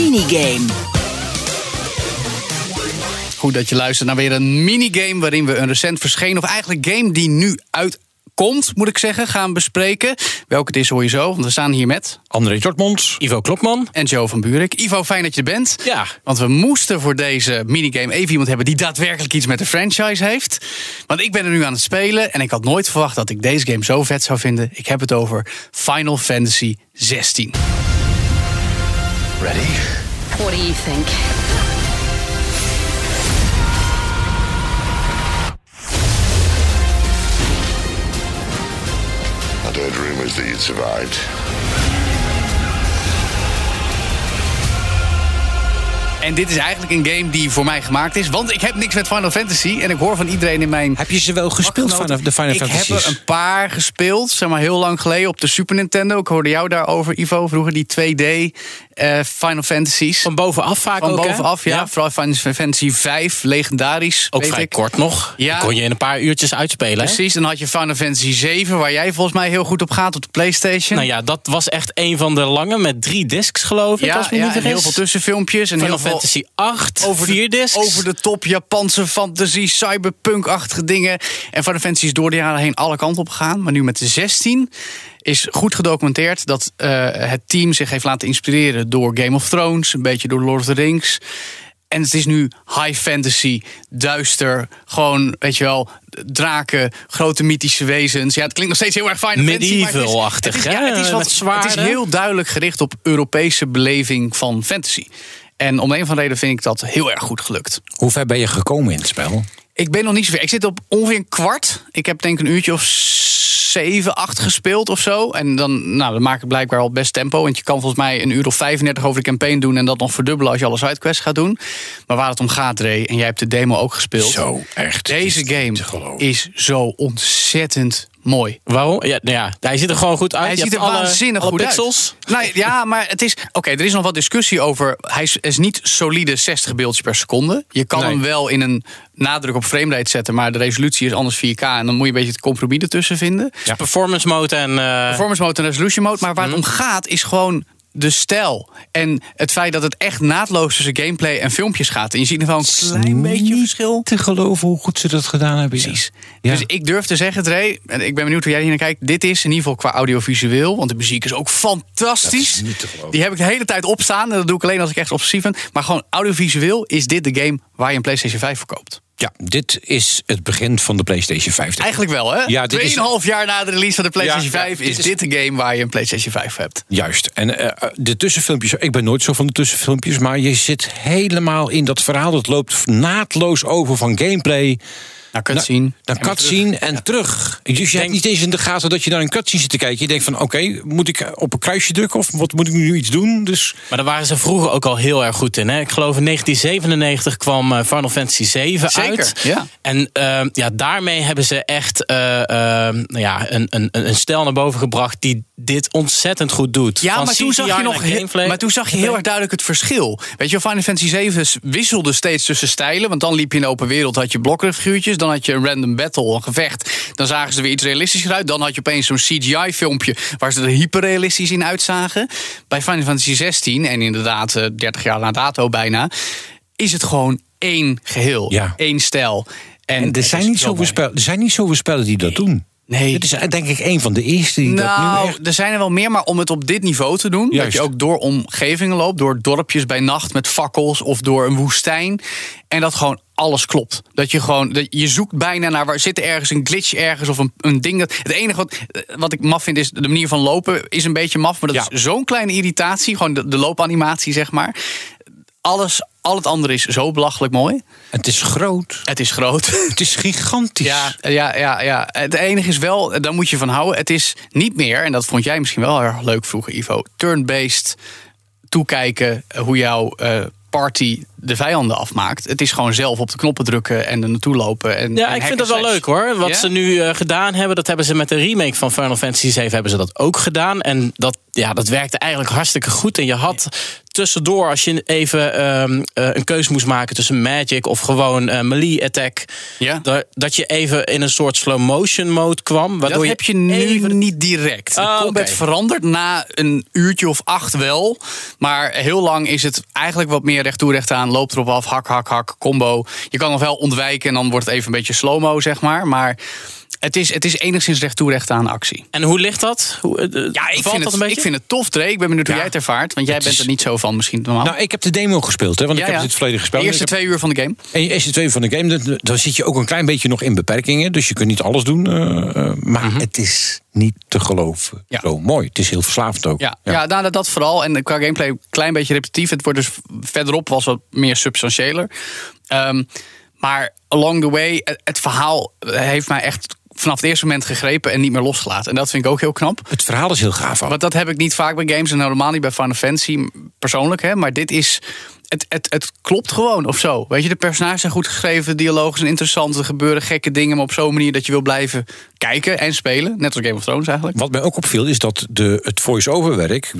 minigame. Goed dat je luistert naar weer een minigame waarin we een recent verschenen, of eigenlijk game die nu uitkomt, moet ik zeggen, gaan bespreken. Welke het is hoor je zo, want we staan hier met André Dortmonds. Ivo Klopman. en Joe van Buurik. Ivo, fijn dat je er bent. Ja. Want we moesten voor deze minigame even iemand hebben die daadwerkelijk iets met de franchise heeft. Want ik ben er nu aan het spelen en ik had nooit verwacht dat ik deze game zo vet zou vinden. Ik heb het over Final Fantasy 16. What do you think? I'd heard rumors that you'd survived. En dit is eigenlijk een game die voor mij gemaakt is. Want ik heb niks met Final Fantasy. En ik hoor van iedereen in mijn. Heb je ze wel gespeeld vanaf de Final ik Fantasies? heb er een paar gespeeld, zeg maar heel lang geleden op de Super Nintendo. Ik hoorde jou daarover, Ivo. Vroeger die 2D eh, Final Fantasies. Van bovenaf vaak Van ook, bovenaf, ja. Vooral Final Fantasy 5, legendarisch. Ook weet vrij ik. kort nog. Ja. Die kon je in een paar uurtjes uitspelen. Precies, dan had je Final Fantasy 7, waar jij volgens mij heel goed op gaat op de PlayStation. Nou ja, dat was echt een van de lange met drie discs, geloof ik. ja, als me ja, niet heel veel tussenfilmpjes. En Final heel Fantasy 8, over de, vier discs. over de top Japanse fantasy, cyberpunk-achtige dingen. En Final Fantasy is door de jaren heen alle kanten op gegaan. Maar nu met de 16 is goed gedocumenteerd dat eh, het team zich heeft laten inspireren door Game of Thrones, een beetje door Lord of the Rings. En het is nu high fantasy, duister, gewoon, weet je wel, draken, grote mythische wezens. Ja, het klinkt nog steeds heel erg Final Fantasy. maar het is- Medieval-achtig, het is- hè? ja, het is, wat, het is heel duidelijk gericht op Europese beleving van fantasy. En om een van de reden vind ik dat heel erg goed gelukt. Hoe ver ben je gekomen in het spel? Ik ben nog niet zo ver. Ik zit op ongeveer een kwart. Ik heb denk ik een uurtje of zeven, acht gespeeld of zo. En dan, nou, dan maak ik blijkbaar al best tempo. Want je kan volgens mij een uur of 35 over de campaign doen... en dat nog verdubbelen als je alle sidequests gaat doen. Maar waar het om gaat, Ray, en jij hebt de demo ook gespeeld... Zo, echt. Deze is game is zo ontzettend mooi. Waarom? Ja, nou ja, hij ziet er gewoon goed uit. Hij Je ziet er alle- waanzinnig alle goed pixels. uit. Nou, ja, maar het is. Oké, er is nog wat discussie over. Hij is, is niet solide 60 beeldjes per seconde. Je kan Nee. hem wel in een nadruk op framerate zetten, maar de resolutie is anders 4K. En dan moet je een beetje het compromis ertussen vinden. Ja. Performance mode en... eh, Performance mode en resolution mode. Maar waar Mhm. het om gaat is gewoon de stijl. En het feit dat het echt naadloos tussen gameplay en filmpjes gaat. En je ziet er wel een klein beetje verschil. te geloven hoe goed ze dat gedaan hebben. Precies. Ja. Dus ik durf te zeggen, Dre, en ik ben benieuwd hoe jij hier naar kijkt. Dit is in ieder geval qua audiovisueel, want de muziek is ook fantastisch. Dat is niet te geloven. Die heb ik de hele tijd opstaan. En dat doe ik alleen als ik echt obsessief ben. Maar gewoon audiovisueel is dit de game waar je een PlayStation 5 voor koopt. Ja, dit is het begin van de PlayStation 5. Eigenlijk wel, hè? Ja, dit is- Tweeënhalf jaar na de release van de PlayStation Ja, ja, 5 dit is, dit de game waar je een PlayStation 5 hebt. Juist. En eh, de tussenfilmpjes, ik ben nooit zo van de tussenfilmpjes, maar je zit helemaal in dat verhaal. Dat loopt naadloos over van gameplay Nou, cutscene. naar cutscene en terug. Dus je hebt niet eens in de gaten dat je naar een cutscene zit te kijken. Je denkt van, oké, moet ik op een kruisje drukken of wat moet ik nu iets doen? Dus Maar daar waren ze vroeger ook al heel erg goed in. Hè? Ik geloof in 1997 kwam eh, Final Fantasy 7 Zeker, uit. ja. En eh, ja, daarmee hebben ze echt eh, eh, nou ja, een, een, een stijl naar boven gebracht die dit ontzettend goed doet. Ja, Van maar toen, zag je nog naar heel, gameplay. maar toen zag je heel erg duidelijk het verschil. Weet je, wel, Final Fantasy 7 wisselde steeds tussen stijlen. Want dan liep je in de open wereld, had je blokkenfiguurtjes. Dan had je een random battle, een gevecht. Dan zagen ze er weer iets realistischer uit. Dan had je opeens zo'n CGI-filmpje waar ze er hyperrealistisch in uitzagen. Bij Final Fantasy 16, en inderdaad eh, 30 jaar na dato bijna... is het gewoon één geheel, Ja. één stijl. En, en er zijn, niet zo zoveel spellen, er zijn niet zoveel spellen die dat doen. Nee. Dit is denk ik een van de eerste die dat nu Nou, echt... er zijn er wel meer, maar om het op dit niveau te doen... dat je ook door omgevingen loopt, door dorpjes bij nacht met fakkels... of door een woestijn, en dat gewoon alles klopt. Dat je gewoon, dat je zoekt bijna naar waar zit er ergens een glitch ergens of een, een ding. Dat, het enige wat, wat ik maf vind is de manier van lopen is een beetje maf, maar dat Ja. is zo'n kleine irritatie, gewoon de, de loopanimatie zeg maar. Alles, al het andere is zo belachelijk mooi. Het is groot. Het is groot. Het is gigantisch. Ja, ja, ja, ja. Het enige is wel, daar moet je van houden. Het is niet meer, en dat vond jij misschien wel erg leuk vroeger, Ivo. Turn-based toekijken hoe jouw eh, party de vijanden afmaakt. Het is gewoon zelf op de knoppen drukken en er naartoe lopen. En, Ja, en ik vind dat wel leuk hoor. Wat Ja? ze nu eh, gedaan hebben, dat hebben ze met de remake van Final Fantasy VII hebben ze dat ook gedaan. En dat, ja, dat werkte eigenlijk hartstikke goed. En je had tussendoor, als je even ehm, eh, een keuze moest maken tussen Magic of gewoon eh, melee attack, Ja. da- dat je even in een soort slow motion mode kwam. Waardoor dat heb je nu even niet direct. De Ah, combat verandert na een uurtje of acht wel. Maar heel lang is het eigenlijk wat meer recht toe recht aan. Loopt erop af, hak, hak, hak, combo. Je kan nog wel ontwijken en dan wordt het even een beetje slow-mo, zeg maar. Maar het is, het is enigszins recht toe recht aan actie. En hoe ligt dat? Hoe, eh, Ja, ik valt vind, dat het, een beetje? ik vind het tof, Dre. Ik ben benieuwd hoe Ja. jij het ervaart. Want jij Het bent is- er niet zo van misschien normaal. Nou, ik heb de demo gespeeld, hè, want ik Ja, heb ja. het verleden De gespeeld. eerste Ik heb- twee uur van de game. En je eerste twee van de game, dan, dan zit je ook een klein beetje nog in beperkingen. Dus je kunt niet alles doen. eh, eh, maar het is niet te geloven. Mhm. Ja. Zo mooi. Het is heel verslavend ook. Ja, ja. nou, dat, dat vooral. En qua gameplay een klein beetje repetitief. Het wordt dus verderop was wat meer substantiëler. Ehm, maar along the way, het verhaal heeft mij echt vanaf het eerste moment gegrepen en niet meer losgelaten. En dat vind ik ook heel knap. Het verhaal is heel gaaf. ook. Want dat heb ik niet vaak bij games en helemaal niet bij Final Fantasy persoonlijk. Hè, maar dit is. Het, het, het klopt gewoon of zo. Weet je, de personages zijn goed geschreven, de dialogen zijn interessant, er gebeuren gekke dingen, maar op zo'n manier dat je wil blijven kijken en spelen. Net als Game of Thrones eigenlijk. Wat mij ook opviel is dat de, het voice-over werk,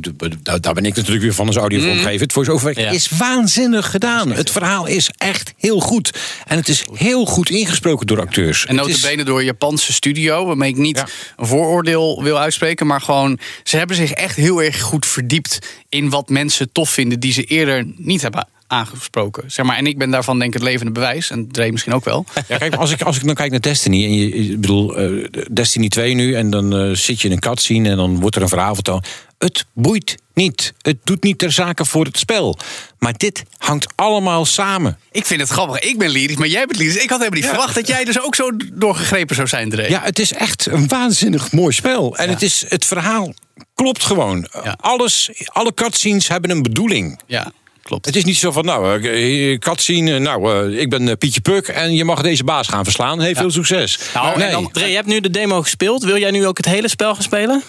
daar, daar ben ik natuurlijk weer van als audiovormgever. Het voice-over werk Ja. is waanzinnig gedaan. Het verhaal is echt heel goed. En het is heel goed ingesproken door acteurs. En Het is- notabene door een Japanse studio, waarmee ik niet Ja. een vooroordeel wil uitspreken, maar gewoon, ze hebben zich echt heel erg goed verdiept in wat mensen tof vinden die ze eerder niet hebben aangesproken. Zeg maar, en ik ben daarvan denk ik het levende bewijs, en Dre misschien ook wel. Ja, kijk, als ik, als ik dan kijk naar Destiny, en je, ik bedoel, eh, Destiny 2 nu, en dan eh, zit je in een cutscene en dan wordt er een verhaal verteld. Het boeit niet. Het doet niet ter zake voor het spel. Maar dit hangt allemaal samen. Ik vind het grappig. Ik ben lyrisch, maar jij bent lyrisch. Ik had helemaal niet verwacht dat jij dus ook zo doorgegrepen zou zijn, Dre. Ja, het is echt een waanzinnig mooi spel. En het, is, het verhaal klopt gewoon. Ja. Alles, alle cutscenes hebben een bedoeling. Ja, klopt. Het is niet zo van, nou, eh, cutscene, eh, nou, eh, ik ben Pietje Puk en je mag deze baas gaan verslaan. Heel veel succes. Nou, en dan- Dre, je hebt nu de demo gespeeld. Wil jij nu ook het hele spel gaan spelen?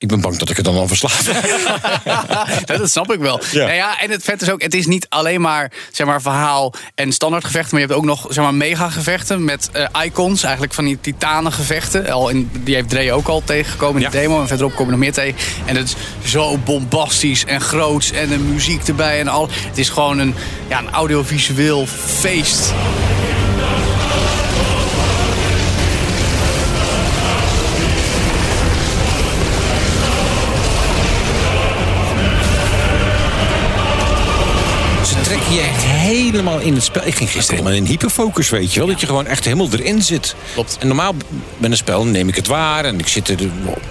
Ik ben bang dat ik het dan al verslaaf. Dat snap ik wel. Ja. Ja. ja, en het vet is ook, het is niet alleen maar, zeg maar verhaal en standaard gevechten. Maar je hebt ook nog zeg maar, mega gevechten met eh, icons. Eigenlijk van die titanen gevechten. Al in, die heeft Dre ook al tegengekomen in de Ja. demo. En verderop komen er nog meer tegen. En het is zo bombastisch en groots. En de muziek erbij en al. Het is gewoon een, ja, een audiovisueel feest. Helemaal in het spel. Ik ging gisteren helemaal in hyperfocus, weet je wel. Dat je gewoon echt helemaal erin zit. Klopt. En normaal met een spel neem ik het waar. En ik zit er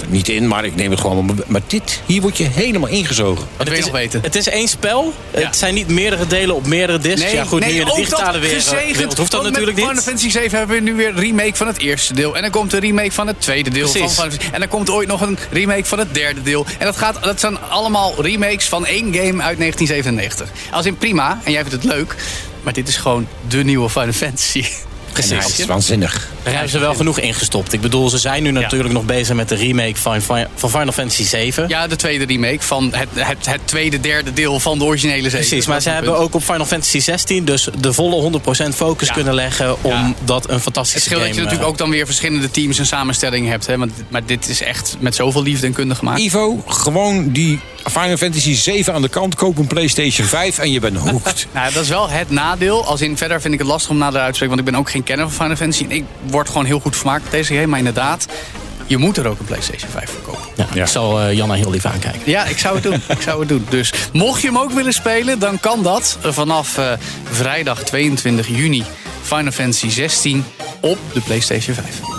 niet in, maar ik neem het gewoon. Maar dit, hier word je helemaal ingezogen. Wat wil je het nog is, weten? Het is één spel. Ja. Het zijn niet meerdere delen op meerdere discs. ja, goed, nu in de digitale wereld, gezegend. wereld hoeft dat natuurlijk niet. Final Fantasy 7 hebben we nu weer een remake van het eerste deel. En dan komt een remake van het tweede deel. Van Precies. En dan komt ooit nog een remake van het derde deel. En dat, gaat, dat zijn allemaal remakes van één game uit 1997. Als in prima, en jij vindt het leuk. Maar dit is gewoon de nieuwe Final Fantasy. En het is waanzinnig. Daar hebben ze wel genoeg ingestopt. Ik bedoel, ze zijn nu natuurlijk nog bezig met de remake van, van Final Fantasy 7. Ja, de tweede remake van het, het, het tweede, derde deel van de originele serie. Precies, maar Dat ze hebben punt. ook op Final Fantasy 16 dus de volle 100% focus Ja. kunnen leggen om Ja. dat een fantastische Het scheelt game... dat je natuurlijk eh, ook dan weer verschillende teams en samenstellingen hebt. Hè? Want, maar dit is echt met zoveel liefde en kunde gemaakt. Ivo, gewoon die Final Fantasy 7 aan de kant. Koop een PlayStation 5 en je bent hooked. Nou, dat is wel het nadeel. Als in verder vind ik het lastig om nader uit te spreken. Want ik ben ook geen kenner van Final Fantasy. En ik word gewoon heel goed vermaakt met deze game. Maar inderdaad, je moet er ook een PlayStation 5 voor kopen. ja, Ik zal eh, Janna heel lief aankijken. Ja, ik zou het doen. ik zou het doen. Dus mocht je hem ook willen spelen, dan kan dat vanaf eh, vrijdag 22 juni. Final Fantasy 16 op de PlayStation 5.